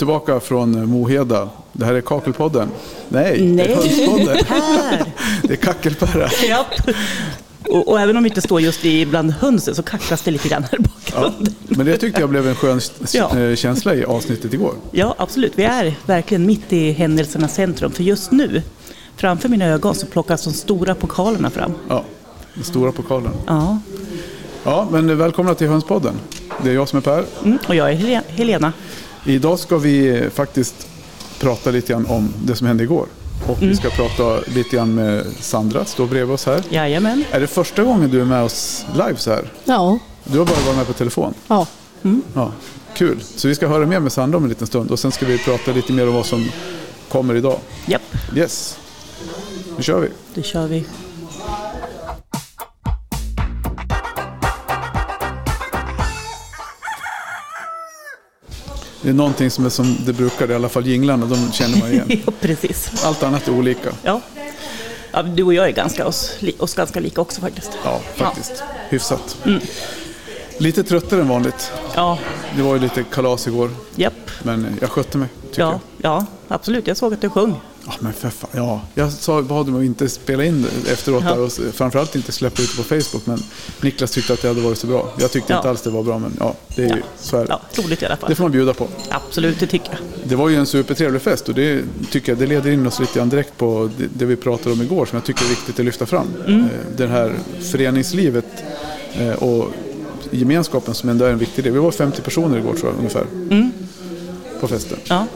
Tillbaka från Moheda. Det här är Kakelpodden. Nej, det Nej. är Hönspodden. Det är Kackelperra. Japp. Och, och även om vi inte står just i bland hönsen så kacklas det lite grann här i Ja, bakgrunden. men det tyckte jag blev en skön Ja. eh, känsla i avsnittet igår. Ja, absolut. Vi är verkligen mitt i händelsernas centrum. För just nu, framför mina ögon, så plockas de stora pokalerna fram. Ja, den stora pokalen. Ja, Ja, men välkomna till Hönspodden. Det är jag som är Per. mm. och jag är Hel- Helena. Idag ska vi faktiskt prata lite grann om det som hände igår. Och vi ska prata lite grann med Sandra, står bredvid oss här. Jajamän. Är det första gången du är med oss live så här? Ja, Du har bara varit med på telefon. ja. Ja, kul. Så vi ska höra mer med Sandra om en liten stund och sen ska vi prata lite mer om vad som kommer idag. Japp, Yes, nu kör vi. då kör vi. Det är någonting som är som det brukar, i alla fall jinglarna, de känner man igen. ja, precis. Allt annat är olika. Ja. ja, du och jag är ganska oss, oss ganska lika också faktiskt. Ja, faktiskt. Hyfsat. Lite tröttare än vanligt. Ja, Det var ju lite kalas igår, japp. men jag skötte mig, tycker Ja, jag. ja, absolut. Jag såg att du sjöng. Ja, men för fan. Ja, jag sa, bad dem att inte spela in det efteråt Ja. och framförallt inte släppa ut det på Facebook. Men Niklas tyckte att det hade varit så bra. Jag tyckte Ja. inte alls det var bra, men ja, det är ju, Ja. så är det. Ja, roligt i alla fall. Det får man bjuda på. Absolut, det tycker jag. Det var ju en supertrevlig fest och det tycker jag det leder in oss lite grann direkt på det, det vi pratade om igår som jag tycker är viktigt att lyfta fram. Mm. Eh, Det här föreningslivet eh, och gemenskapen som ändå är en viktig del. Vi var 50 personer igår tror jag ungefär. Mm. På festen. Ja,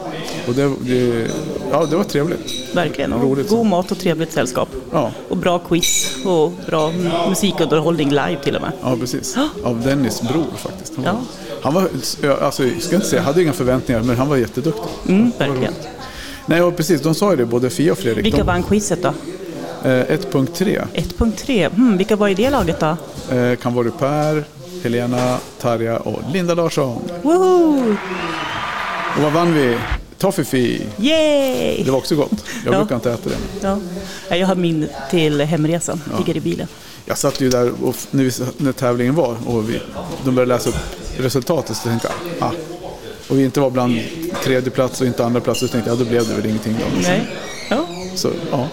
Och det, det, ja, det var trevligt. verkligen. Och Roligt. god mat och trevligt sällskap. Ja, Och bra quiz och bra musikunderhållning live till och med. ja precis. Av Dennis bror faktiskt. Han var, Ja. han var alltså, jag ska inte säga, jag hade inga förväntningar men han var jätteduktig. Mm, verkligen. Nej, och precis. De sa ju det, både Fia och Fredrik. Vilka de, vann quizet då? eh, 1.3 1.3. Hmm, vilka var i det laget då? Eh, kan vara Per, Helena, Tarja och Linda Larsson. Woho! Och vad vann vi? Toffifee. Yay! Det var också gott. Jag Ja. brukar inte äta det. Ja. Ja, Jag har min till hemresan, ligger i bilen. Jag satt ju där och när, vi, när tävlingen var och vi, de började läsa upp resultatet så tänkte jag, ah. Och vi inte var bland tredje plats och inte andra plats så tänkte jag, ja, då blev det väl ingenting då. Nej. Ja. Så, ja.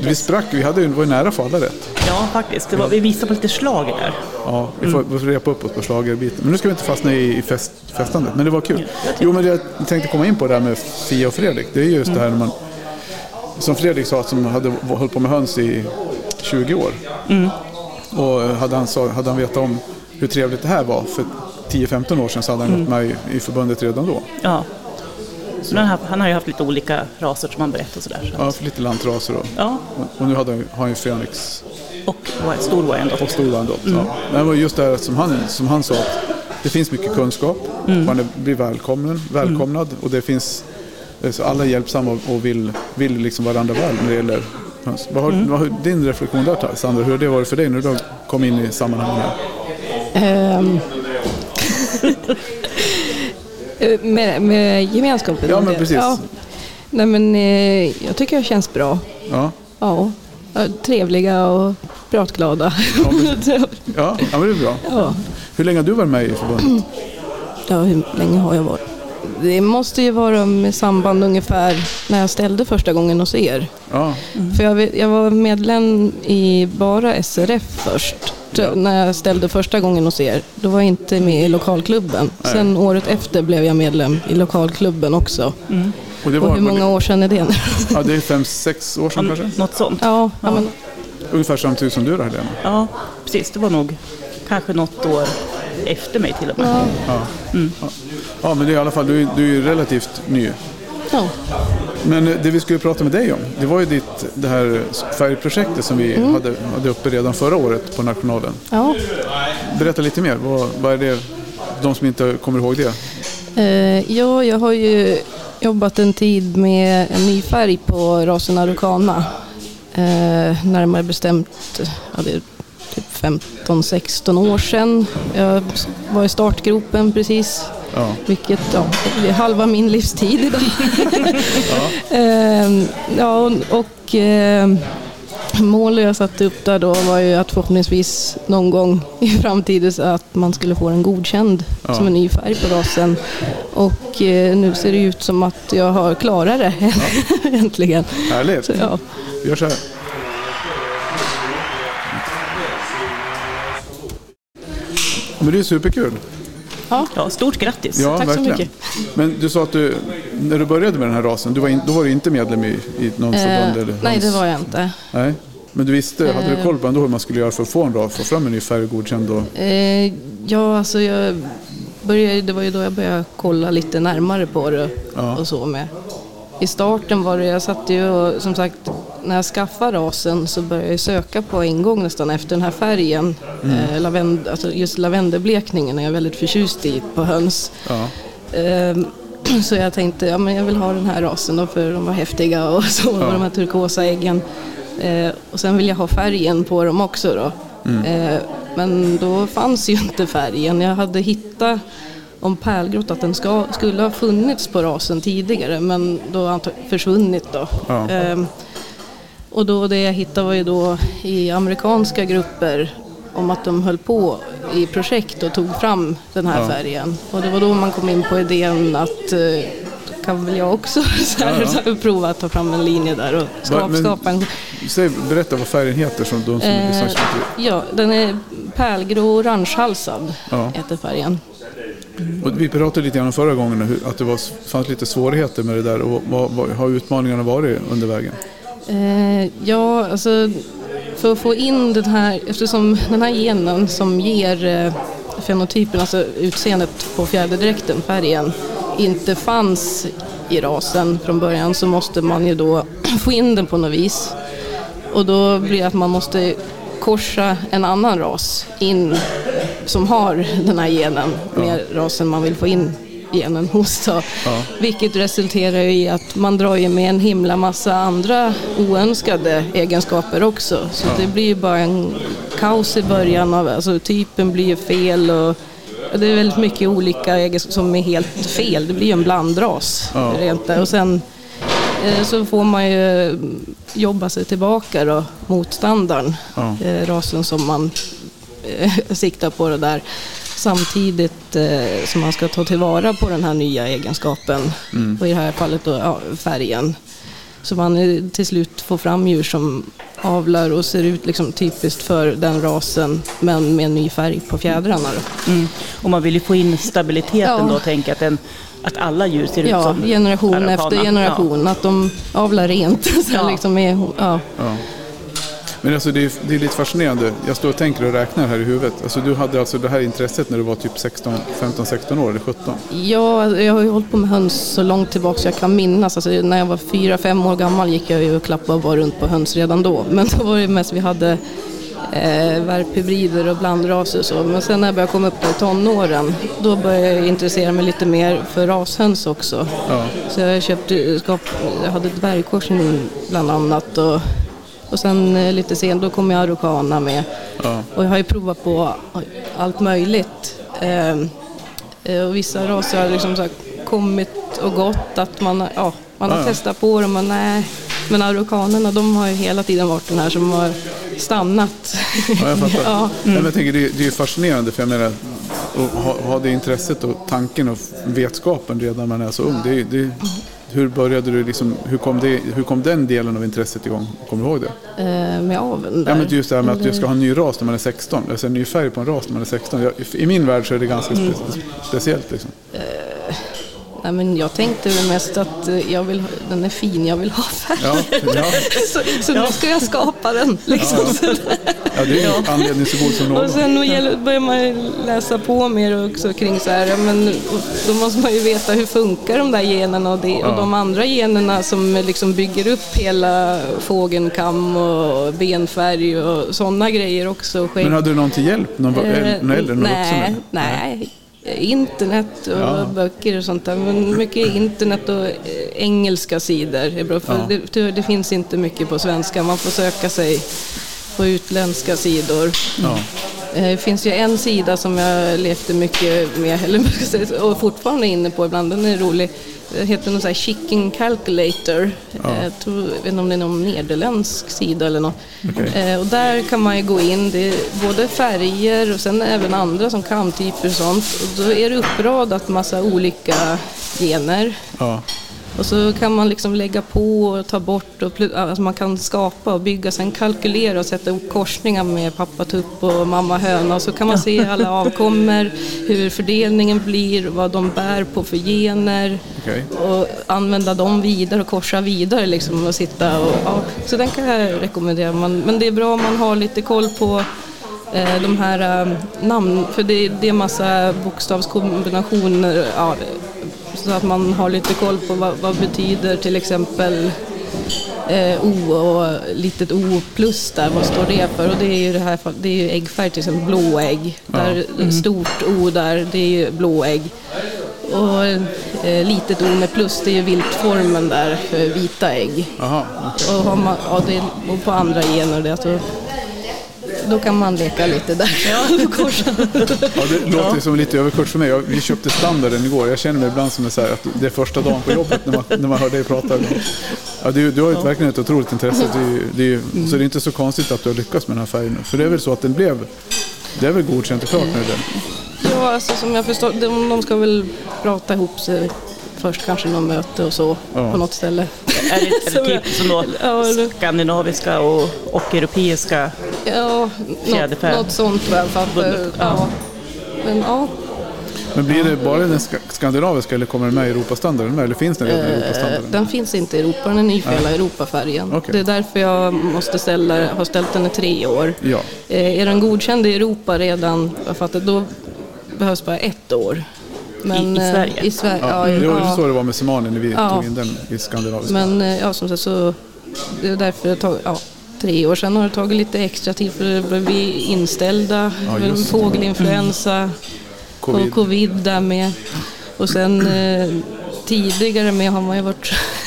Vi sprack, vi hade ju, var ju nära för alla rätt. ja, faktiskt. Var, vi visade på lite schlager där. Ja, vi får, får repa upp oss på schlagerbiten. Men nu ska vi inte fastna i, i fest, festandet, men det var kul. Jo, men det jag tänkte komma in på det här med Fia och Fredrik. Det är just det här när man, som Fredrik sa, som hade hållit på med höns i 20 år. Och hade han, hade han vetat om hur trevligt det här var för 10-15 år sedan så hade han gått med i, i förbundet redan då. Ja. Så han, har, han har ju haft lite olika raser som han berättar och sådär. Så. Ja, för lite lantraser och, Ja, och, och nu hade han, har han ju Fenix och stor ändå. och stor Wyandotte. Ja. Det var just det här som han, som han sa att det finns mycket kunskap, man är- blir välkommen, välkomnad och det finns så alla är hjälpsamma och, vill, vill liksom varandra väl när det gäller höns. Vad har, vad har din reflektion där Sandra? Hur har det varit för dig när du kom in i sammanhanget? här? Eh, med, med gemenskapen? Ja, men precis. Ja. Nej, men eh, jag tycker det känns bra. Ja, Ja. Ja, Trevliga och pratglada. ja, ja men det är bra. ja. Hur länge har du varit med i förbundet? ja, hur länge har jag varit? Det måste ju vara med samband ungefär när jag ställde första gången hos er. Ja, För jag, jag var medlem i bara SRF först. Ja. När jag ställde första gången hos er. Då var jag inte med i lokalklubben. Nej. Sen året efter blev jag medlem i lokalklubben också. och det Och var, hur många år sedan är det nu? Ja, det är fem, sex år sedan kanske? Något sånt. Ja, ja, men, Ungefär samtidigt som du då Helena? Ja, precis. Det var nog kanske något år efter mig till och med. ja, Ja. Ja. ja, men det är i alla fall, du, är- du är ju relativt ny. ja. Men eh, det vi skulle prata med dig om, det var ju ditt, det här färgprojektet som vi hade, hade uppe redan förra året på Nationalen. ja. Berätta lite mer, vad, vad är det, de som inte kommer ihåg det? Eh, ja, jag har ju jobbat en tid med en ny färg på rasen Araucana. Eh, närmare bestämt ja, det är typ 15-16 år sedan. Jag var i startgropen precis. Ja, Vilket ja, det är halva min livstid idag. Ehm, ja, och ehm, målet jag satte upp där då var ju att förhoppningsvis någon gång i framtiden så att man skulle få den godkänd Ja. som en ny färg på rasen. Och eh, nu ser det ut som att jag har klarat det äntligen. Härligt. Så, ja. Vi gör så här. Men det är superkul. Ja, stort grattis. Ja, Tack så verkligen. mycket. Men du sa att du, när du började med den här rasen, du var in, då var du inte medlem i, i någon förbund? Eller Eh, nej, det var jag inte. Nej. Men du visste, hade du koll på ändå hur man skulle göra för att få en ras, få fram en ny färg godkänd? Och, Eh, ja, alltså jag började, det var ju då jag började kolla lite närmare på det Ja. och så med. I starten var det, jag satte ju och, som sagt, när jag skaffade rasen så började jag söka på en gång nästan efter den här färgen. Eh, lavend, alltså just lavendelblekningen är jag väldigt förtjust i på höns. ja. Ehm, Så jag tänkte, ja men jag vill ha den här rasen då för de var häftiga och så, och de här turkosa äggen. Eh, och sen vill jag ha färgen på dem också då. Eh, men då fanns ju inte färgen. Jag hade hittat om pärlgrott att den ska, skulle ha funnits på rasen tidigare men då har försvunnit då. Ja. Och då det jag hittade var ju då i amerikanska grupper om att de höll på i projekt och tog fram den här Ja. färgen. Och det var då man kom in på idén att eh, kan väl jag också så här, Ja, ja. prova att ta fram en linje där och skapa, Men- skapa en... Säg, berätta vad färgen heter som de som Eh, ja, den är pärlgrå orangehalsad Ja. heter färgen. Och vi pratade lite grann förra gången att det var, fanns lite svårigheter med det där. Och vad, vad har utmaningarna varit under vägen? Eh, ja, alltså för att få in den här, eftersom den här genen som ger eh, fenotypen, alltså utseendet på fjäderdräkten, färgen, inte fanns i rasen från början så måste man ju då få in den på något vis. Och då blir det att man måste korsa en annan ras in som har den här genen med rasen man vill få in genen hos. Då. Ja. Vilket resulterar i att man drar ju med en himla massa andra oönskade egenskaper också. Så det blir ju bara en kaos i början. Av, alltså typen blir ju fel och det är väldigt mycket olika egenskaper som är helt fel. Det blir ju en blandras. Ja. Rent där. Och sen eh, så får man ju jobba sig tillbaka då, mot standarden. Ja. Eh, rasen som man eh, siktar på det där. Samtidigt eh, som man ska ta tillvara på den här nya egenskapen. Och i det här fallet då ja, färgen. Så man till slut får fram djur som avlar och ser ut liksom typiskt för den rasen men med en ny färg på fjädrarna. Då. Mm. Och man vill ju få in stabiliteten Ja. då och tänka att, den, att alla djur ser ut Ja, som generation efter generation. Att de avlar rent. Så Ja. liksom är, ja. Men alltså det är, det är lite fascinerande. Jag står och tänker och räknar här i huvudet. Alltså du hade alltså det här intresset när du var typ 16, 15, 16 år eller 17? Ja, jag har ju hållit på med höns så långt tillbaka jag kan minnas. Alltså, när jag var fyra, fem år gammal gick jag ju och klappade och var runt på höns redan då. Men då var det mest vi hade eh, värphybrider och blandraser och så. Men sen när jag började komma upp i tonåren, då började jag intressera mig lite mer för rashöns också. Ja. Så jag köpte, skap, jag hade dvärgkorsning bland annat. Och, och sen eh, lite sen, då kom jag araucana med. Ja. Och jag har ju provat på allt möjligt. Ehm, eh, och vissa raser har liksom så kommit och gått, att man, har- ja, man har Ja, testat på dem och nej. Men araukanerna de har ju hela tiden varit den här som har stannat. Ja, jag fattar. Ja. Nej, men jag tänker, det, är- är ju fascinerande för jag menar, att ha, ha det intresset och tanken och vetskapen redan när man är så ung. Det, är- det, hur började du liksom, hur kom, det, hur kom den delen av intresset igång? Kommer du ihåg det? Eh, med aveln där. Ja, men just det här med att Eller- ska ha en ny ras när man är 16, alltså en ny färg på en ras när man är 16. Jag, I min värld så är det ganska Mm. spe, speciellt. Liksom. Nej, men jag tänkte mest att eh, jag vill, den är fin, jag vill ha färg. Ja, ja, så så nu ska jag skapa den. Liksom. ja, det är anledning så god som någon. Och sen börjar man läsa på mer också kring så här, ja, men då måste man ju veta hur funkar de där generna och, det, och de andra generna som liksom bygger upp hela fågelkam och benfärg och sådana grejer också. Men hade du någon till hjälp? Någon, någon äldre, någon vuxen? nej, nej. Internet och Ja. böcker och sånt där. Men mycket internet och eh, engelska sidor är bra. För Ja. det, det finns inte mycket på svenska. Man får söka sig på utländska sidor. Ja. Eh, Det finns ju en sida som jag lekte mycket med, eller och fortfarande är inne på ibland, den är rolig. Det heter någon sån här chicken calculator. Ja. Eh, Jag, tror, jag vet inte om det är någon nederländsk sida eller något. Okej. Eh, och där kan man ju gå in, det är både färger och sen även andra som kamtyper och sånt. Och då är det uppradat massa olika gener. Ja. Och så kan man liksom lägga på och ta bort och alltså man kan skapa och bygga, sen kalkylera och sätta ihop korsningar med pappa tupp och mamma höna. Och så kan man se alla avkommor, hur fördelningen blir, vad de bär på för gener. Okej. och använda dem vidare och korsa vidare liksom och sitta och ja, så den kan jag rekommendera. Man, men det är bra om man har lite koll på eh, de här eh, namn, för det, det är massa bokstavskombinationer ja, så att man har lite koll på vad, vad betyder till exempel eh, O och litet O plus där, vad står det för? Och det är ju det här, det är ju äggfärg till exempel, blåägg. Där, Stort O där, det är ju blåägg. Och eh, litet O med plus, det är ju viltformen där för vita ägg. Aha. Och, har man, ja, det, och på andra gener, det, alltså, då kan man leka lite där. Ja, det låter ju som lite överkurs för mig. Jag, vi köpte standarden igår. Jag känner mig ibland som det, att det är första dagen på jobbet när man, när man hör dig prata. Ja, du, du har ju verkligen ett otroligt intresse. Det det är, ju- Så det är inte så konstigt att du har lyckats med den här färgen. För det är väl så att den blev... Det är väl godkänt och klart nu den? Ja, alltså som jag förstår, de, de ska väl prata ihop sig först kanske i något möte och så Ja. på något ställe. Är det, är det typ som då skandinaviska och, och europeiska? Ja, Fjäderfä. något, något sånt. Bundet, ja. Ja. Men ja, Men blir det bara den ska, skandinaviska eller kommer den med i Europastandarden med? Eller finns den redan i eh, Europastandarden? den finns inte i Europa, den är ny för hela Europafärgen. Okej. Det är därför jag måste ställa, har ställt den i tre år. Ja. Eh, Är den godkänd i Europa redan, jag fattar, då behövs bara ett år. Men, I- i eh, Sverige? I Sverige, Ja, ja, det var ja. så det var med Semanen när vi Ja. tog in den i skandinaviska. Men eh, ja, som sagt så det är därför det tagit ja, tre år. Sen har det tagit lite extra tid för det blev vi inställda. Ja, fågelinfluensa Covid. och covid där med. Och sen eh, tidigare med har man ju varit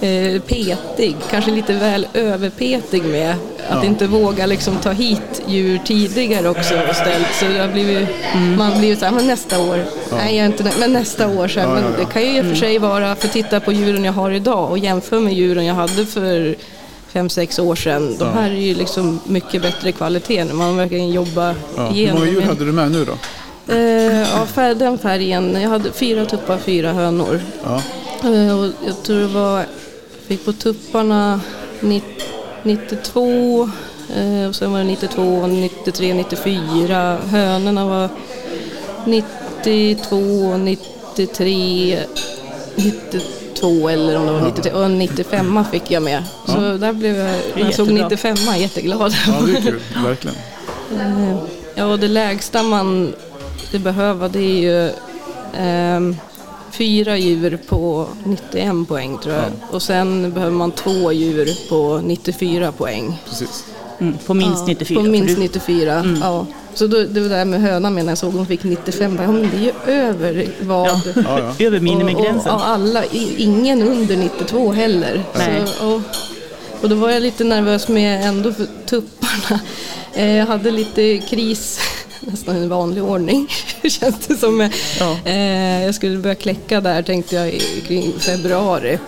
eh, petig, kanske lite väl överpetig med. Att Ja. inte våga liksom ta hit djur tidigare också och ställt. Så det har blivit, man blir ju såhär, men nästa år. Nej, jag är inte men nästa år. Så här, Ja, men ja, ja. det kan ju i och för sig vara, för titta på djuren jag har idag och jämför med djuren jag hade för fem, sex år sedan. De Ja. här är ju liksom mycket bättre kvalitet när man verkligen jobbar Ja. Hur igenom. många djur hade du med nu då? Eh, ja, fär, den färgen. Jag hade fyra tuppar, fyra hönor. Ja. Eh, och jag tror det var, jag fick på tupparna ni- 92, eh, och sen var det 92, 93, 94. Hönorna var 92, 93, 92 eller om det var 93. Och 95 fick jag med. Så där blev jag, när jag såg jättebra. 95 jätteglad. ja, det är kul. Verkligen. Eh, Ja, och det lägsta man skulle behöva det är ju ehm, fyra djur på 91 poäng tror jag. Och sen behöver man två djur på 94 poäng. Precis. Mm, på minst Ja, 94. På minst du- 94, ja. Så då, det var det där med hönan med när jag såg hon fick 95, ja men det är ju över vad... Ja. Ja, ja. Över minimigränsen. och, och alla, ingen under 92 heller. Nej. Så, och, och då var jag lite nervös med ändå för tupparna. Eh, Jag hade lite kris, nästan i vanlig ordning känns det som. Ja. Eh, Jag skulle börja kläcka där tänkte jag i- kring februari.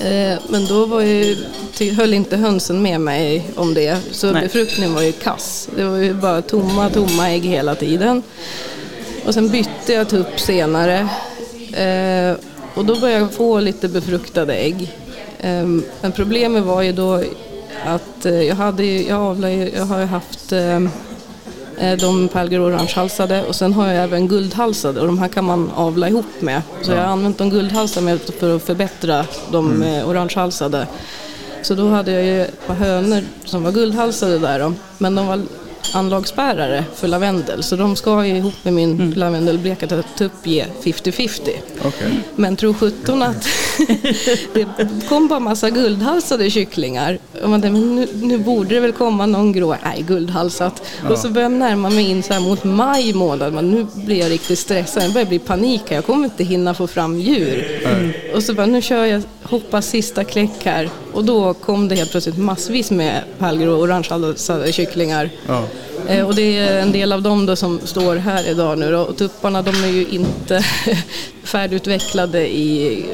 Eh, Men då var ju, höll inte hönsen med mig om det, så Nej. befruktningen var ju kass. Det var ju bara tomma, tomma ägg hela tiden. Och sen bytte jag tupp senare. Eh, och då började jag få lite befruktade ägg. Eh, men problemet var ju då att eh, jag, hade, jag, avlar, ju- jag har haft eh, eh, de pärlgrå orangehalsade och sen har jag även guldhalsade och de här kan man avla ihop med. Så jag har använt de guldhalsade med för att förbättra de eh, orangehalsade. Så då hade jag ju ett par hönor som var guldhalsade där då, men de var anlagsbärare för lavendel så de ska ju ihop med min lavendelbleka tupp ge 50-50. Okej. Men tro sjutton att det kom bara massa guldhalsade kycklingar. Och man tänkte, men nu, nu borde det väl komma någon grå, nej guldhalsat. Och så började jag närma mig in så här mot maj månad, men nu blir jag riktigt stressad, det börjar bli panik här, jag kommer inte hinna få fram djur. Och så bara, nu kör jag, hoppas sista kläck här. Och då kom det helt plötsligt massvis med pärlgrå och orangehalsade kycklingar. Ja. Eh, och det är en del av dem då som står här idag nu då. Och tupparna de är ju inte färdigutvecklade i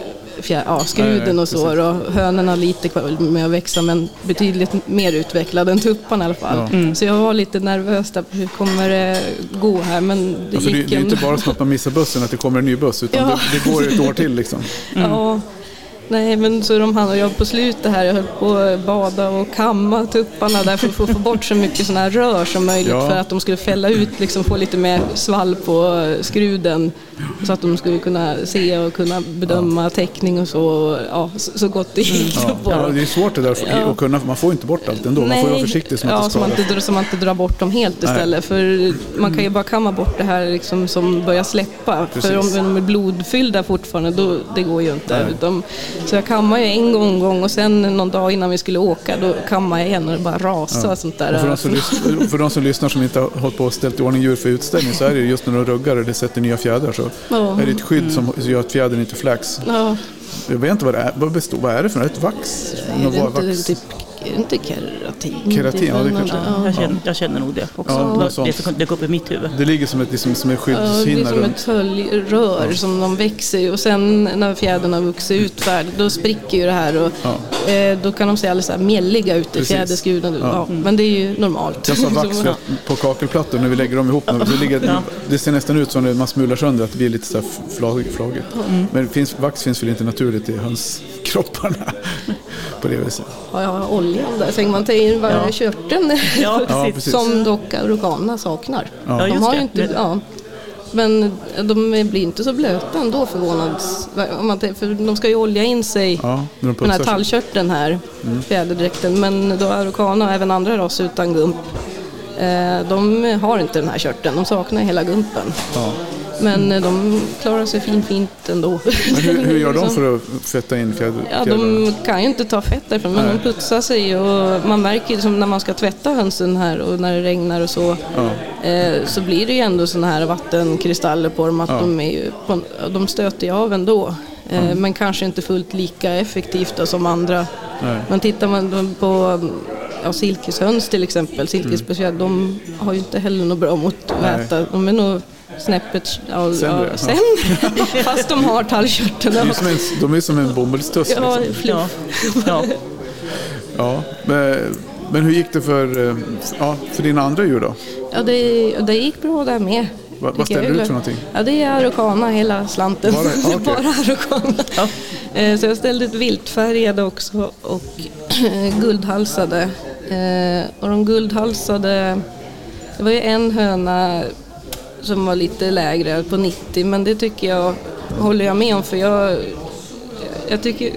fjär, ja, skruden och så. Och hönorna lite kvar med att växa men betydligt mer utvecklade än tupparna i alla fall. Ja. Så jag var lite nervös där, hur kommer det gå här? Men det Ja, för det, gick det är ändå. inte bara så att man missar bussen, att det kommer en ny buss, utan Ja. det, det går ett år till liksom. Ja. Nej men så de hann och jag på slutet här, jag höll på att bada och kamma tupparna där för att få, bort så mycket sådana här rör som möjligt Ja. för att de skulle fälla ut, liksom få lite mer svall på skruden så att de skulle kunna se och kunna bedöma täckning och så, ja, så, så gott det gick. Ja. på Ja, dem. det är svårt det där att kunna, man får inte bort allt ändå. Man får vara försiktig så man ja, så man inte, så man inte drar bort dem helt Nej. istället. För man kan ju bara kamma bort det här liksom som börjar släppa. Precis. För om de är blodfyllda fortfarande, då, det går ju inte. Nej. Så jag kammade en gång, gång och sen någon dag innan vi skulle åka, då kammade jag igen och det bara rasade och sånt där. Och för, de som lyssnar, för de som lyssnar som inte har hållit på och ställt i ordning djur för utställning så är det ju just när de ruggar eller sätter nya fjädrar så Ja. är det ett skydd som gör att fjädern inte fläks. Ja, Jag vet inte vad det är. Vad, består, vad är det för något? Ett vax? är Något det inte, vax? typ, är det inte keratin? Keratin, ja, det kanske är. ja. Jag känner, jag känner nog det också. Ja, det det dök upp i mitt huvud. Det ligger som ett, liksom, som en Ja, det blir skyddshinna som runt. ett hölj- som de växer i och sen när fjädern har vuxit ut färdigt då spricker ju det här och Ja. eh, då kan de se alldeles så här mjälliga ut i Precis. fjäderskruden. Ja. Ja. Men det är ju normalt. Jag sa vax Så- för att på kakelplattor när vi lägger dem ihop. Det, ligger, Ja. det ser nästan ut som när man smular sönder att det blir lite så här flagigt. flagigt. Men finns, vax finns väl inte naturligt i hönskropparna på det viset. Ja, ja, oljan där. Sen man tar in varje Ja. körteln Ja, precis. som dock aurokanerna saknar. Ja, de har inte, Men- ja. Men de blir inte så blöta ändå förvånads. För de ska ju olja in sig Ja, de den här tallkörteln här, fjäderdräkten. Men då Araucana och även andra raser utan gump, eh, de har inte den här körteln. De saknar hela gumpen. Ja. Men eh, de klarar sig fin, fint ändå. Men hur, hur gör de för att fetta in fjäder, Ja, fjädrarna? de kan ju inte ta fett därifrån, men Nej. de putsar sig och man märker ju som när man ska tvätta hönsen här och när det regnar och så, Ja. eh, så blir det ju ändå sådana här vattenkristaller på dem, att Ja. de, är ju på, de stöter ju av ändå. Eh, Men kanske inte fullt lika effektivt då, som andra. Nej. Men tittar man på ja, silkeshöns till exempel, silkesspeciellt, de har ju inte heller något bra mot att äta. De är nog snäppet ja, Sämre, ja, ja. sämre, fast de har Det är tallkörteln. ju som en, de är som en bomullstuss. Ja, Liksom. Ja. Ja. Ja. Men, men hur gick det för, eh, ja, för dina andra djur då? Ja, det, det gick bra där med. Vad- vad ställer du ut för någonting? Ja, det är araucana hela slanten. Bara- är okej. bara araucana. Eh, Så jag ställde ut viltfärgade också och guldhalsade. Eh, Och de guldhalsade, det var ju en höna som var lite lägre på 90 men det tycker jag, håller jag med om för jag jag tycker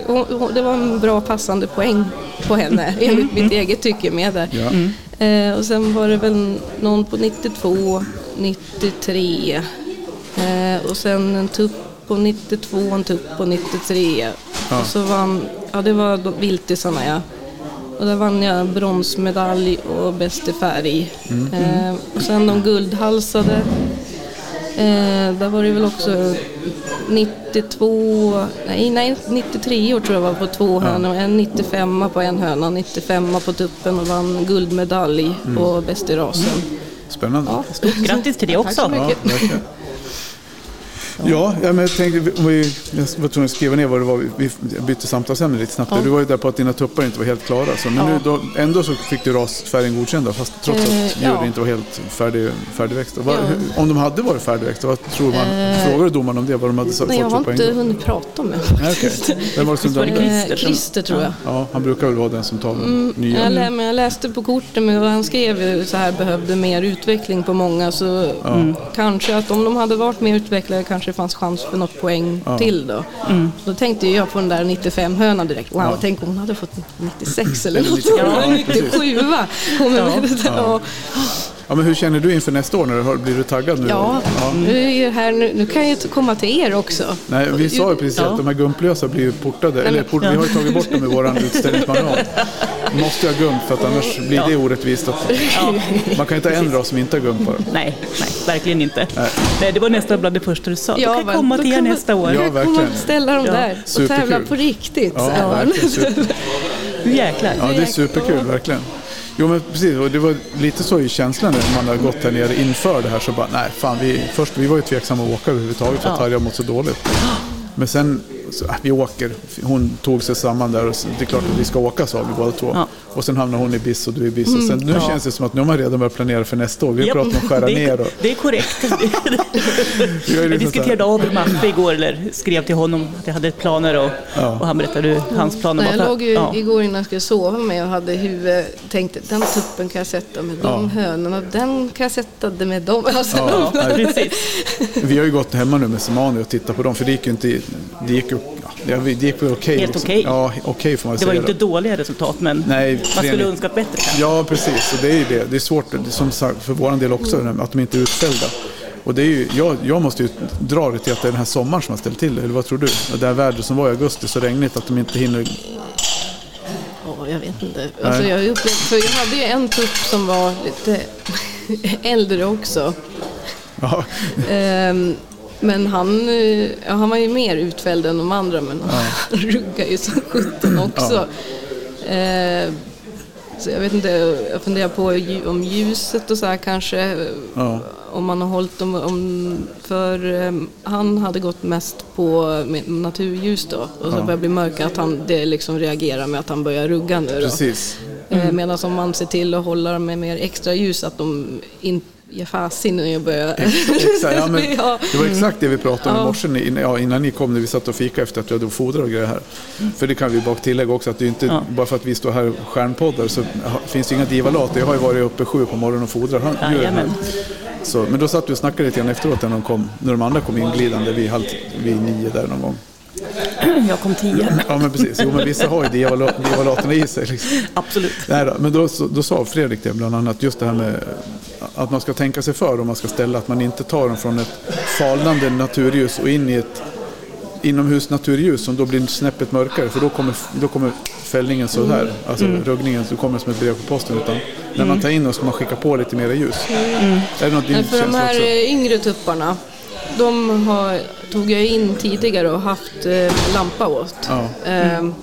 det var en bra passande poäng på henne enligt mitt eget tycke med där. Ja. Eh, och sen var det väl någon på 92, 93 eh, och sen en tupp på 92 och en tupp på 93. Och så vann, ja det var de viltisarna ja. Och där vann jag bronsmedalj och bäst i färg. Eh, och sen de guldhalsade. Eh, där var det väl också 92, nej, nej 93 år tror jag var på två hönor. En 95 på en höna, 95 på tuppen och vann guldmedalj på bäst i rasen. Spännande. Ja, Stort grattis till det Tack så också. mycket. Ja. Ja, ja, men jag tänkte, om vi, jag var tvungen att skriva ner vad det var, vi bytte samtalsämne lite snabbt. Ja. Du var ju där på att dina tuppar inte var helt klara. Så, men Ja. nu, då, ändå så fick du rasfärgen godkänd då, fast trots att Eh, djuren ja. inte var helt färdig, färdigväxta. Hur, om de hade varit färdigväxta, vad tror man? Eh, Frågade domaren om det, vad de hade Nej, jag har inte poäng? hunnit prata med Nej, okej. Vem var det som Var det? Christer Christer tror jag. Ja, han brukar väl vara den som tar Mm, nya. jag, lä- men jag läste på korten men han skrev så här behövde mer utveckling på många så kanske att om de hade varit mer utvecklade kanske det fanns chans för något poäng Ja. till då. Då tänkte jag på den där 95 hönan direkt. Wow, tänk om hon hade fått 96 eller något. 97, Ja, ja, 97 Hon Ja. ja. Ja, men hur känner du inför nästa år? När du hör, blir du taggad nu? Ja, nu, är jag här, nu, nu kan jag ju komma till er också. Nej, vi sa ju precis Ja. att de här gumplösa blir ju portade. Eller port, vi har ju tagit bort dem i vår utställningsmanual. Måste jag ha gump för att annars blir det orättvist. Att, Man kan ju inte ha en ras som inte har gump. Nej, nej, verkligen inte. Nej, det var nästan bland det första du sa. Ja, du kan komma till er nästa år. Ja, verkligen. att ställa dem Ja. där och Superkul. tävla på riktigt. Ja, verkligen. Super. Nu jäklar. Ja, det är superkul, verkligen. Jo men precis, och det var lite så i känslan när man hade gått här nere inför det här så bara nej fan vi, först vi var ju tveksamma att åka överhuvudtaget för att Ja. Tarja mått så dåligt. Men sen, så, äh, vi åker. Hon tog sig samman där och så, det är klart att vi ska åka sa vi båda två. Ja. Och sen hamnar hon i BIS och du i BIS. Och sen, nu Ja. känns det som att nu har man redan börjat planera för nästa år. Vi har Japp, pratat om att skära det, är- ner och... Det är korrekt. Jag liksom diskuterade av med Mappe igår, eller skrev till honom att jag hade planer och, Ja. och han berättade hur hans planer Nej, var. jag låg ju ja. igår innan jag skulle sova med och hade huvudet, tänkte den tuppen kan jag sätta med de hönorna, den kan jag sätta det med dem. Alltså, Ja, nej, Precis. vi har ju gått hemma nu med Semani och tittat på dem för det gick ju inte... Det gick ju ja, det gick okej. Helt liksom. okej. Ja, okej får man Det var ju säga. inte dåliga resultat, men Nej, man skulle önskat bättre kanske. Ja, precis. Och det är ju det. Det är svårt, det är som sagt, för vår del också, att de inte är utställda. Och det är ju, jag, jag måste ju dra det till att det är den här sommaren som har ställt till det. Eller vad tror du? Det här vädret som var i augusti, så regnigt att de inte hinner... Ja, jag vet inte. Alltså, jag, upplevde, för jag hade ju en tupp som var lite äldre också. Ja, Ehm, men han, eh, ja, han var ju mer utfälld än de andra men han ruggar ju som sjutton också. Ehm, så jag vet inte, jag funderar på om ljuset och så här kanske. Ja. Om man har hållit dem, om, för ehm, han hade gått mest på naturljus då. Och så börjar det bli mörkt att han det liksom reagerar med att han börjar rugga nu då. precis. Eh, Medan om man ser till att hålla dem med mer extra ljus att de inte ger fasen i att börja... Exakt, ja, men det var exakt det vi pratade om i morse innan, ja, innan ni kom när vi satt och fika efter att vi hade fodrat och grejer här. För det kan vi bara tillägga också att det är inte Ja. bara för att vi står här och stjärnpoddar så finns det inga divalat. Jag har ju varit uppe sju på morgonen och fodrat. Han, så, men då satt vi och snackade lite grann efteråt när de, kom, när de andra kom inglidande vid, halv, vid nio där någon gång. Jag kom tio. Ja men precis, jo men vissa har ju divala- divalaterna i sig. Liksom. Absolut. Nej då, men då, då sa Fredrik det bland annat, just det här med att man ska tänka sig för om man ska ställa, att man inte tar dem från ett falnande naturljus och in i ett inomhus naturljus som då blir snäppet mörkare för då kommer, då kommer fällningen så här, alltså ruggningen så kommer som ett brev på posten. Utan när man tar in dem ska man skicka på lite mera ljus. Är det något din för de här också? eh, yngre tupparna, de har, tog jag in tidigare och haft eh, lampa åt. Ja. Ehm,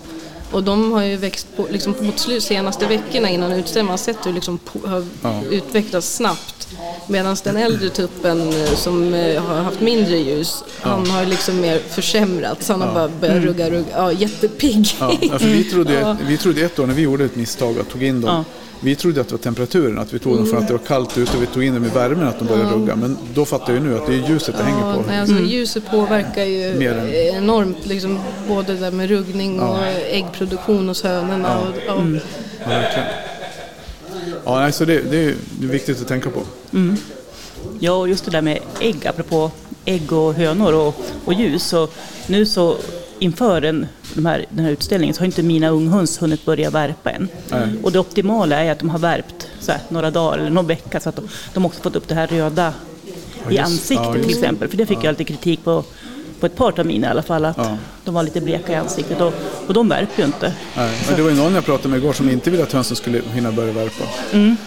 och de har ju växt på, liksom mot slut senaste veckorna innan utställningen, man har sett hur liksom har Ja. utvecklats snabbt. Medan den äldre tuppen eh, som eh, har haft mindre ljus, han har liksom mer försämrats. Han har bara börjat rugga, rugga, ja jättepigg. Ja, ja, för vi trodde, Ja. vi trodde ett år när vi gjorde ett misstag och tog in dem. Vi trodde att det var temperaturen, att vi tog dem från att det var kallt ute och vi tog in dem i värmen att de började rugga. Men då fattar jag ju nu att det är ljuset det hänger på. nej, alltså, Ljuset påverkar ju Mer än- enormt, liksom, både där med ruggning och äggproduktion hos hönorna. Och, ja. Ja, verkligen. Ja, nej, så det, det, är, det viktigt att tänka på. Ja, och just det där med ägg, apropå ägg och hönor och, och ljus. Så nu så inför en, de här, den här utställningen så har inte mina unghöns hunnit börja värpa än. Nej. Och det optimala är att de har värpt så här, några dagar eller någon vecka så att de, de också fått upp det här röda i just- ansiktet ja, till exempel. För det fick jag lite kritik på, på ett par terminer i alla fall, att Ja. de var lite bleka i ansiktet och, och de värper ju inte. Nej, men det var ju någon jag pratade med igår som inte ville att hönsen skulle hinna börja värpa.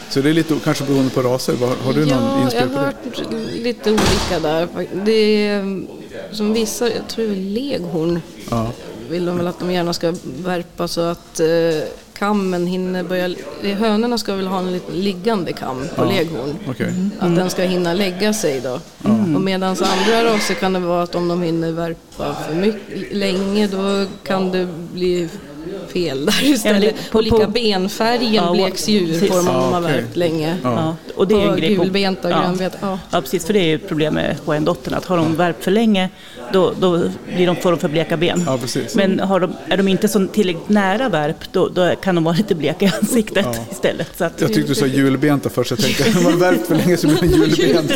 Så det är lite kanske beroende på raser. Vad- Har du någon Ja, jag inspel har på det? hört lite olika där. Det är som vissa, jag tror det är leghorn, Ja. Vill de väl att de gärna ska värpa så att eh, kammen hinner börja... eh, Hönorna ska väl ha en liten liggande kam på leghorn. Okej. Att den ska hinna lägga sig då. Och medan andra raser kan det vara att om de hinner värpa för mycket länge då kan det bli fel där istället. på- Olika på- benfärgen Ja, bleks ju ur precis. på dem om Ja, har okej. värpt länge. Ja, och det är en Och grej på- gulbenta, ja. grönbenta. Ja. Ja, precis. För det är ju ett problem med HN-dottern, att har de värpt för länge då, då blir de, får de för bleka ben. Ja, precis. Men har de, är de inte så tillräckligt nära värp, då, då kan de vara lite bleka i ansiktet Ja. istället. Så att, Jag tyckte du sa julbenta först. Jag tänkte, om man värpt för länge så blir det julbenta.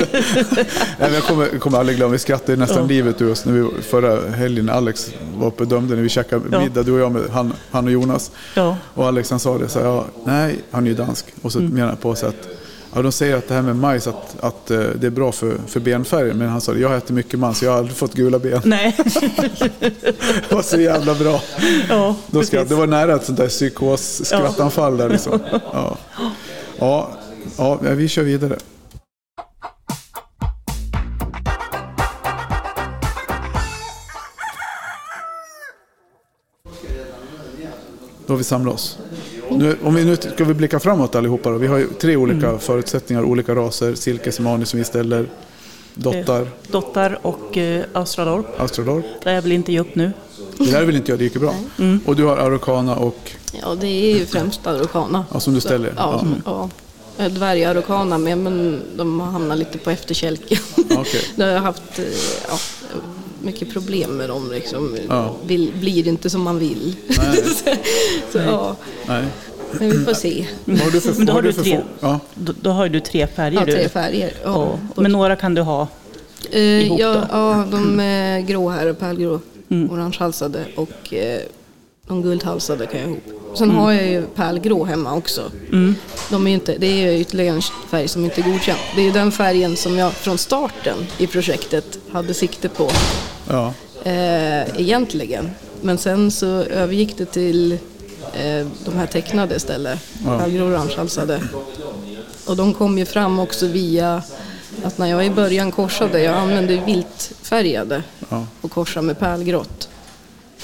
Jag kommer, kommer aldrig glömma, vi skrattade nästan Ja. livet ur oss när vi, förra helgen Alex var uppe och dömde, när vi käkade Ja. middag, du och jag med han, han och Jonas. ja. Och Alex han sa det, så här, ja, nej, han är ju dansk. Och så Mm. menar han på sig att Ja, de säger att det här med majs att, att eh, det är bra för, för benfärgen. Men han sa jag äter mycket majs så jag har aldrig fått gula ben. Nej, Det var så jävla bra. ja, Då ska, det var nära ett sånt där psykos-skrattanfall där liksom. Ja. Ja, ja, vi kör vidare. Då vi samlat oss. Nu, om vi nu ska vi blicka framåt allihopa då. Vi har ju tre olika förutsättningar, olika raser. Silke, Semani som vi ställer. Dottar, Dottar och eh, Austradorp. Astrodorp. Där jag vill inte ge upp nu. Det där vill inte jag, det gick ju bra. Och du har Araucana och, Ja, det är ju främst araucana. ja, som du ställer. Ja, Ja. ja. dvärgaraucana med, men de har hamnat lite på efterkälken. Okej. Då har jag haft eh, ja, mycket problem med dem. Liksom. Ja. Vill, blir inte som man vill. Nej. Så, ja, Nej. men vi får se. Vad har du för, Men då har du för tre. få- Ja, Då, då har ju du tre färger Ja, tre färger. Ja. Och, men några kan du ha. Eh, ihop ja, då? Mm. ja, de är grå här, pärlgrå, orangehalsade och eh, de guldhalsade kan jag ihop. Sen Mm. har jag ju pärlgrå hemma också. De är inte, det är ju ytterligare en färg som inte är godkänd. Det är ju den färgen som jag från starten i projektet hade sikte på ja. eh, egentligen. Men sen så övergick det till eh, de här tecknade istället, Ja. orangehalsade. Och de kom ju fram också via att när jag i början korsade, jag använde viltfärgade Ja. och korsade med pärlgrått.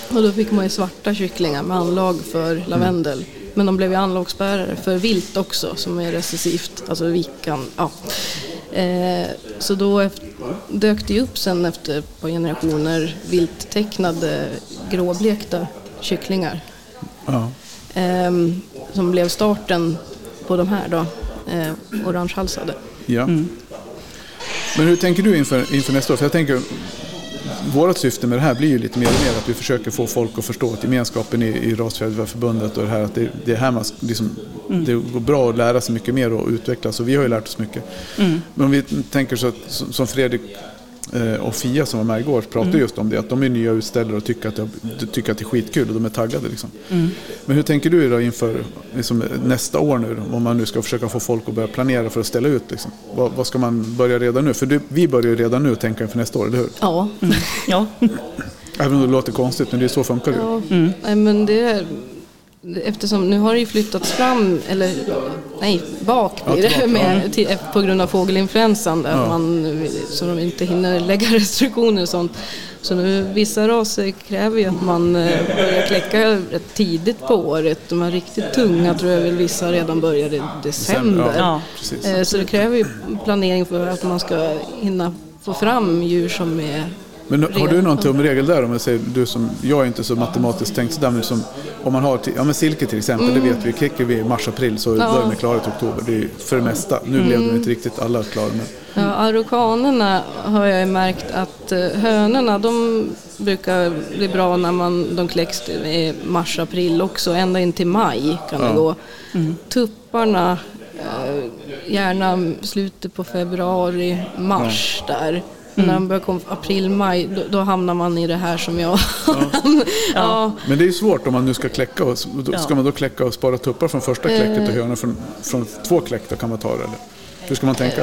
Och då fick man ju svarta kycklingar med anlag för lavendel. Men de blev ju anlagsbärare för vilt också som är recessivt, alltså vikan. Ja. Eh, så då dök det upp sen efter ett par generationer vilttecknade gråblekta kycklingar. ja. Ehm, som blev starten på de här då, eh, orangehalsade. ja. Men hur tänker du inför, inför nästa år? För jag tänker, vårt syfte med det här blir ju lite mer och mer att vi försöker få folk att förstå att gemenskapen i, i Rasfjäderförbundet och det här att det, det är här man liksom, det går bra att lära sig mycket mer och utvecklas och vi har ju lärt oss mycket. Men om vi tänker så att, som Fredrik eh, och Fia som var med igår pratade just om det, att de är nya utställare och tycker att det, tycker att det är skitkul och de är taggade. Liksom. Men hur tänker du då inför liksom, nästa år nu, då, om man nu ska försöka få folk att börja planera för att ställa ut? Liksom? Vad, vad ska man börja redan nu? För du, vi börjar ju redan nu tänka inför nästa år, eller hur? Ja, Ja. Även om det låter konstigt, men det är så funkar det ju. Ja, nej, men det är, eftersom nu har det ju flyttats fram, eller nej, bak blir det, med, till, på grund av fågelinfluensan där Ja. man, så de inte hinner lägga restriktioner och sånt. Så nu, vissa raser kräver ju att man eh, börjar kläcka rätt tidigt på året. De här riktigt tunga tror jag väl vissa redan börjar i december. Ja. Eh, Så det kräver ju planering för att man ska hinna få fram djur som är Men har du någon tumregel där? Om jag, säger, du som, jag är inte så matematiskt tänkt sådär, men som, om man har, ja men silke till exempel, det vet vi, klickar vi i mars-april så Ja. börjar de klara till oktober. Det är för det mesta. Nu blev de inte riktigt alla klara med. Ja, araukanerna har jag märkt att eh, hönorna de brukar bli bra när man, de kläcks i mars, april också, ända in till maj kan Ja. det gå. Tupparna, eh, gärna slutet på februari, mars där. Men när de börjar komma april, maj, då, då hamnar man i det här som jag ja. Men det är svårt om man nu ska kläcka. Och, Ja. Ska man då kläcka och spara tuppar från första kläcket Eh. och hönor från, från två kläck då kan man ta det? Eller? Hur ska man tänka?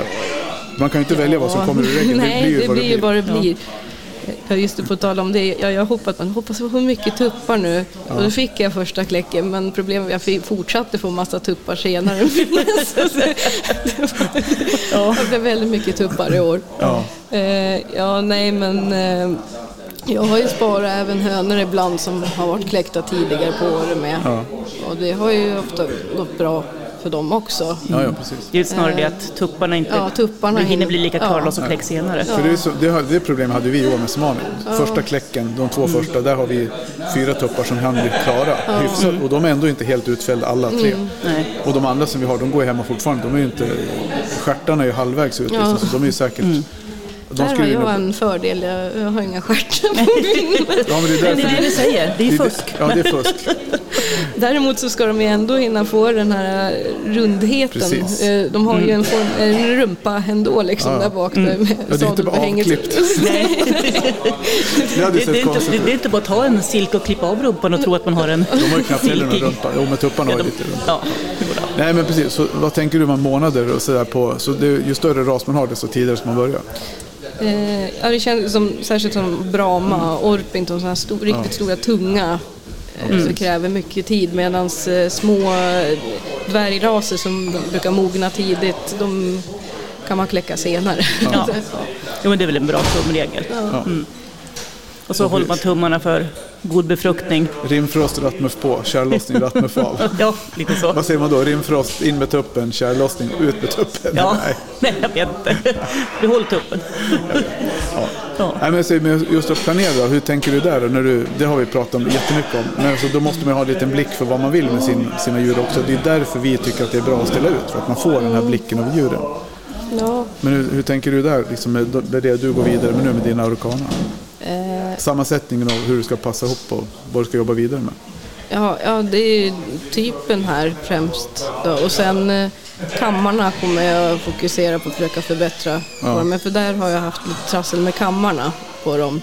Man kan ju inte välja vad som kommer ur reggen. Nej, det blir ju det vad blir ju vad det blir. Ja, just det, på tal om det. Ja, jag hoppas, man hoppas få mycket tuppar nu. Och då fick jag första kläcken, men problemet är att jag fortsatte få massa tuppar senare. Ja. det blev väldigt mycket tuppar i år. Ja. Eh, ja, nej men eh, jag har ju sparat även hönor ibland som har varit kläckta tidigare på året med. Ja. Och det har ju ofta gått bra för dem också. Ja, ja, precis. Det är snarare det att tupparna inte Ja, tupparna hinner bli lika ja. klara som kläcks senare. För det, är så, det, det problemet hade vi i år med Semani. Första kläcken, de två Mm. första, där har vi fyra tuppar som hann bli klara hyfsat. Och de är ändå inte helt utfällda alla tre. Mm. Nej. Och de andra som vi har, de går hemma fortfarande. De är ju inte, stjärtarna är ju halvvägs ut. Liksom, så de är ju säkert... De Där har jag en fördel, jag, har inga stjärtar på min. Ja, men det är det är det vi säger, det är fusk. Ja, det är fusk. Däremot så ska de ju ändå hinna få den här rundheten. Precis. Eh, De har ju en, form, en rumpa ändå liksom Ja. där bak. Där med Ja, det är inte bara sadelbehänget. avklippt. Nej. Det Det, det, inte, det, är inte bara att ta en silke och klippa av rumpan och tro att man har en De har ju knappt heller någon rumpa. Jo, men tupparna har Ja, ju de, lite rumpa. ja. Nej, men precis. Så vad tänker du med månader och sådär på? Så det, ju större ras man har, desto tidigare ska man börja. Eh, ja, det känns som, särskilt som Brahma, Orpington, sådana här stor, riktigt stora, tunga. Eh, Så kräver mycket tid medan eh, små dvärgraser som brukar mogna tidigt, de kan man kläcka senare. Ja. Jo, men det är väl en bra tumregel. Mm. Och så håller man tummarna för god befruktning. Rimfrost, rattmuff på, kärllossning, rattmuff av. Ja, lite så. Vad säger man då? Rimfrost, in med tuppen, kärllossning, ut med tuppen? Ja, Nej. nej jag vet inte. Behåll tuppen. Ja. Nej, men säg, just att planera, hur tänker du där? När du, det har vi pratat om jättemycket om. Men alltså, då måste man ha en liten blick för vad man vill med sin, sina djur också. Det är därför vi tycker att det är bra att ställa ut, för att man får den här blicken av djuren. Ja, Men hur, hur tänker du där, liksom med, med det du går vidare med nu med dina Araucana? Eh, Sammansättningen av hur du ska passa ihop och vad du ska jobba vidare med. ja, ja, det är typen här främst. Då. Och sen eh, kammarna kommer jag fokusera på att försöka förbättra. Ja. På dem. För där har jag haft lite trassel med kammarna på dem.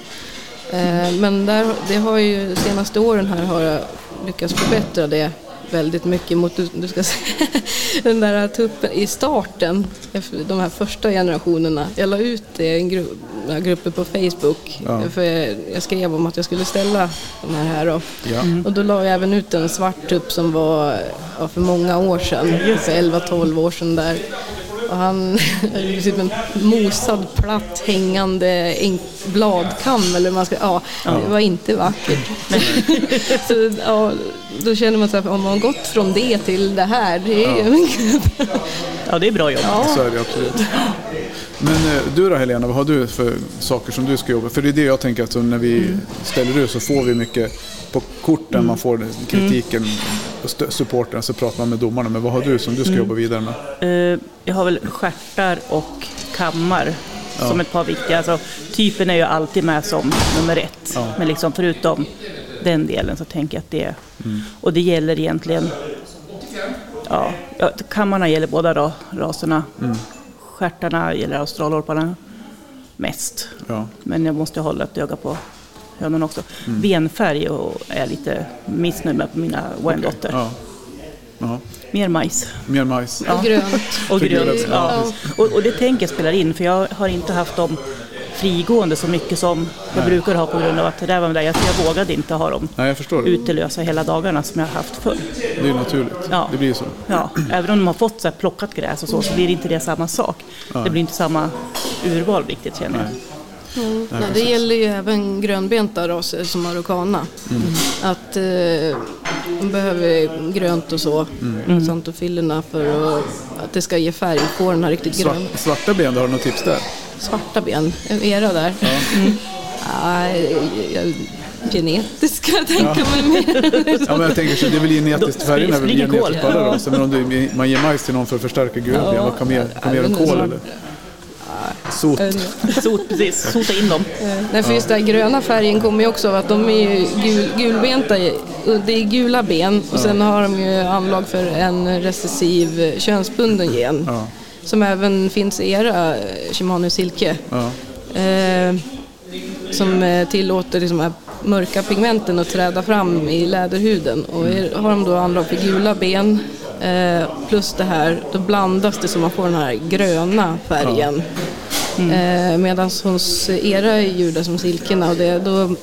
Eh, men där, det har ju, de senaste åren här har jag lyckats förbättra det väldigt mycket mot du, ska se, den där tuppen i starten, de här första generationerna. Jag la ut det i en grupper på Facebook Ja. för jag, jag skrev om att jag skulle ställa de här här då. Ja. Och då la jag även ut en svart tupp som var ja, för många år sedan, för 11-12 år sedan där. Och han typ en mosad, platt, hängande bladkam eller man ska, ja, det var inte vackert. så, ja, då känner man så här, om man har gått från det till det här, det är ju Ja, det är bra jobb. Så är det absolut. Men eh, du då Helena, vad har du för saker som du ska jobba För det är det jag tänker att när vi ställer ut så får vi mycket på korten, man får kritiken och st- supporten, så pratar man med domarna. Men vad har du som du ska jobba vidare med? Eh, Jag har väl stjärtar och kammar som ett par viktiga. Alltså, typen är ju alltid med som nummer ett. Ja. Men liksom förutom den delen så tänker jag att det... Och det gäller egentligen... Ja, ja, kammarna gäller båda raserna. Stjärtarna gäller australorparna mest. Ja. Men jag måste hålla ett öga på hönorna också. Benfärg och är lite missnöjd med på mina Wyandotter. Ja. Ja. Mer majs. Mer majs. och grönt. Och grönt. Ja. ja. Och, och det tänker jag spelar in för jag har inte haft dem frigående så mycket som jag Nej. brukar ha på grund av att det där var där jag, jag vågade inte ha dem Nej, jag förstår det. utelösa hela dagarna som jag har haft förr. Det är naturligt. Ja. Det blir så. Ja, även om de har fått så här plockat gräs och så, så blir det inte det samma sak. Det blir inte samma urval riktigt känner jag. Mm. Ja, det gäller ju även grönbenta raser som marocana. Att eh, de behöver grönt och så, mm. santofillerna för att, att det ska ge färg på den här riktigt grön. Svart, svarta ben, har du något tips där? Svarta ben, era där. Mm. Ja, jag, genetiska tänker man mer. Ja, men jag tänker så, det är väl genetiskt, Då färgen är väl genetiskt på alla raser. Men om du, man ger majs till någon för att förstärka gula ben, vad kan mer, kan mer än Ja, men kol eller? Sot. Sot, precis, sota in dem. Nej, för just den gröna färgen kommer ju också av att de är ju gul, gulbenta. Det är gula ben och sen har de ju anlag för en recessiv eh, könsbunden gen. Ja. Som även finns i era eh, Shimano silke. Ja. Eh, som eh, tillåter liksom här mörka pigmenten att träda fram i läderhuden. Och är, har de då anlag för gula ben eh, plus det här, då blandas det så man får den här gröna färgen. Eh, Medan hos era djur som silkena, och det, då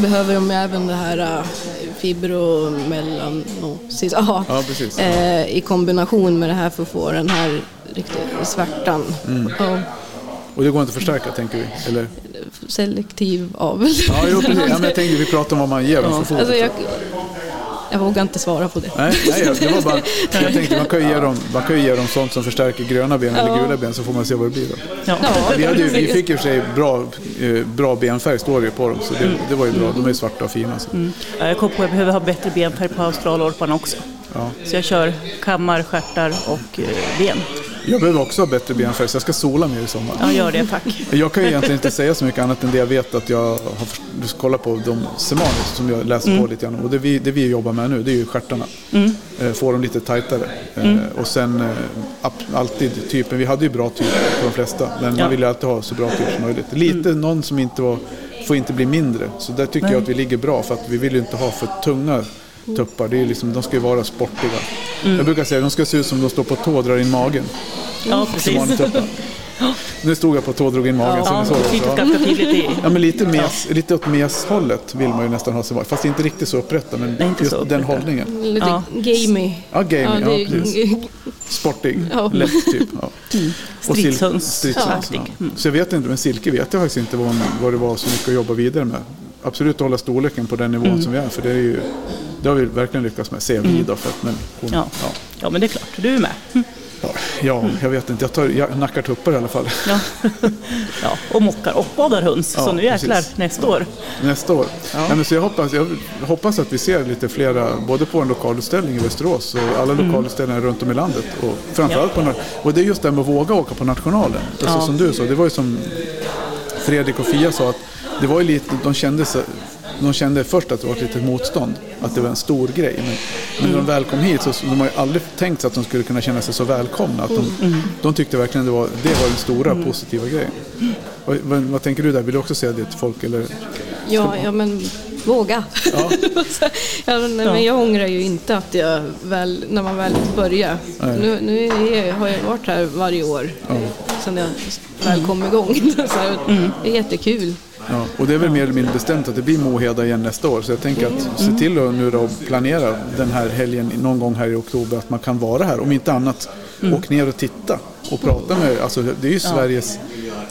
behöver de även det här uh, fibromellanosis aha, Ja, precis. eh, i kombination med det här för att få den här riktigt svärtan. Ja, Och det går inte att förstärka tänker vi? Eller? selektiv avel. Ja, jo, precis. Ja, men jag tänker vi pratar om vad man ger foder. Alltså jag, jag vågar inte svara på det. Nej, nej, det var bara, jag tänkte man kan ju ge dem, man kan ju ge dem sånt som förstärker gröna ben eller gula ben så får man se vad det blir då. Ja. Vi, hade ju, vi fick och för sig bra, eh, bra benfärg står det ju på dem så det, det var ju bra. De är ju svarta och fina. Så. Ja, Jag kom på att jag behöver ha bättre benfärg på australorparna också. Ja. Så jag kör kammar, stjärtar och eh, ben. Jag behöver också ha bättre benfärg så jag ska sola mer i sommar. Ja, gör det tack. Jag kan ju egentligen inte säga så mycket annat än det jag vet att jag har först- du ska kolla på de semanis som jag läser på lite grann. Och det vi, det vi jobbar med nu det är ju stjärtarna. Eh, Få dem lite tajtare. Eh, Och sen eh, alltid typen, vi hade ju bra typer på de flesta. Men Ja. man vill ju alltid ha så bra typer som möjligt. Lite någon som inte var, får inte bli mindre. Så där tycker jag att vi ligger bra för att vi vill ju inte ha för tunga tuppar. Det är liksom, de ska ju vara sportiga. Jag brukar säga att de ska se ut som de står på tå och drar in magen. Ja, Som precis. Nu stod jag på tå och drog in magen. så Ja, syntes Ja. ganska tydligt i... Ja, men lite, mes, lite åt meshållet vill man ju nästan ha sig var. Fast inte riktigt så upprätta, men Nej, inte just så den upprätta. hållningen. Lite Ja. gamey. Ja, gaming, ja, är- precis. Sportig, Ja. lätt typ. Ja. Och sil- Stridshöns. stridshöns, Ja. ja. Så jag vet inte, men Silke vet jag faktiskt inte vad, hon- vad det var så mycket att jobba vidare med. Absolut hålla storleken på den nivån Mm. som vi är. För det, är ju, det har vi verkligen lyckats med, ser vi då. För att, men hon, Ja. ja. Ja, men det är klart. Du är med. Mm. Ja, ja, jag vet inte. Jag, tar, jag nackar tuppar i alla fall. Ja. ja, och mockar och badar höns. Ja, så nu jäklar, precis. nästa år. Nästa år. Ja. Nej, men så jag, hoppas, jag hoppas att vi ser lite flera, både på en lokalutställning i Västerås och alla Mm. lokalutställningar runt om i landet. Och framförallt på, och det är just det med att våga åka på nationalen. Alltså. Som du sa, det var ju som Fredrik och Fia sa, att det var ju lite, de kände, de kände först att det var ett litet motstånd, att det var en stor grej. Men, men när de väl kom hit så de har ju aldrig tänkt sig att de skulle kunna känna sig så välkomna. Att de, de tyckte verkligen det var, det var den stora positiva grejen. Vad, vad, vad tänker du där? Vill du också säga det till folk? Eller? Ja, ja men våga. Ja. ja, men, Ja. men jag ångrar ju inte att jag väl, när man väl började. Nej. Nu, nu är, har jag varit här varje år sedan jag väl kom igång. Så här, Det är jättekul. Ja, och det är väl mer eller mindre bestämt att det blir Moheda igen nästa år. Så jag tänker att se till att nu då planera den här helgen någon gång här i oktober att man kan vara här. Om inte annat, åk ner och titta och prata med, alltså det är ju Sveriges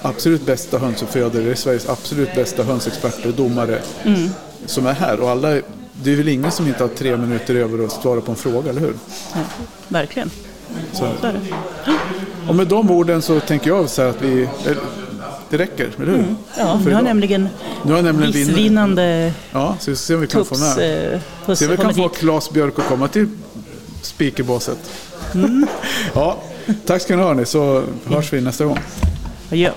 absolut bästa hönsuppfödare, det är Sveriges absolut bästa hönsexperter, domare som är här. Och alla, det är väl ingen som inte har tre minuter över att svara på en fråga, eller hur? Ja, verkligen. Så, och med de orden så tänker jag så här att vi, det räcker, eller hur? Ja, För vi har nämligen Nu har nämligen missvinnande Ja, så vi får se om vi kan få tups med. eh, Se om vi kan få hit. Claes Björk att komma till speakerbåset. Mm. ja, tack ska ni ha så hörs vi nästa gång. Adjö.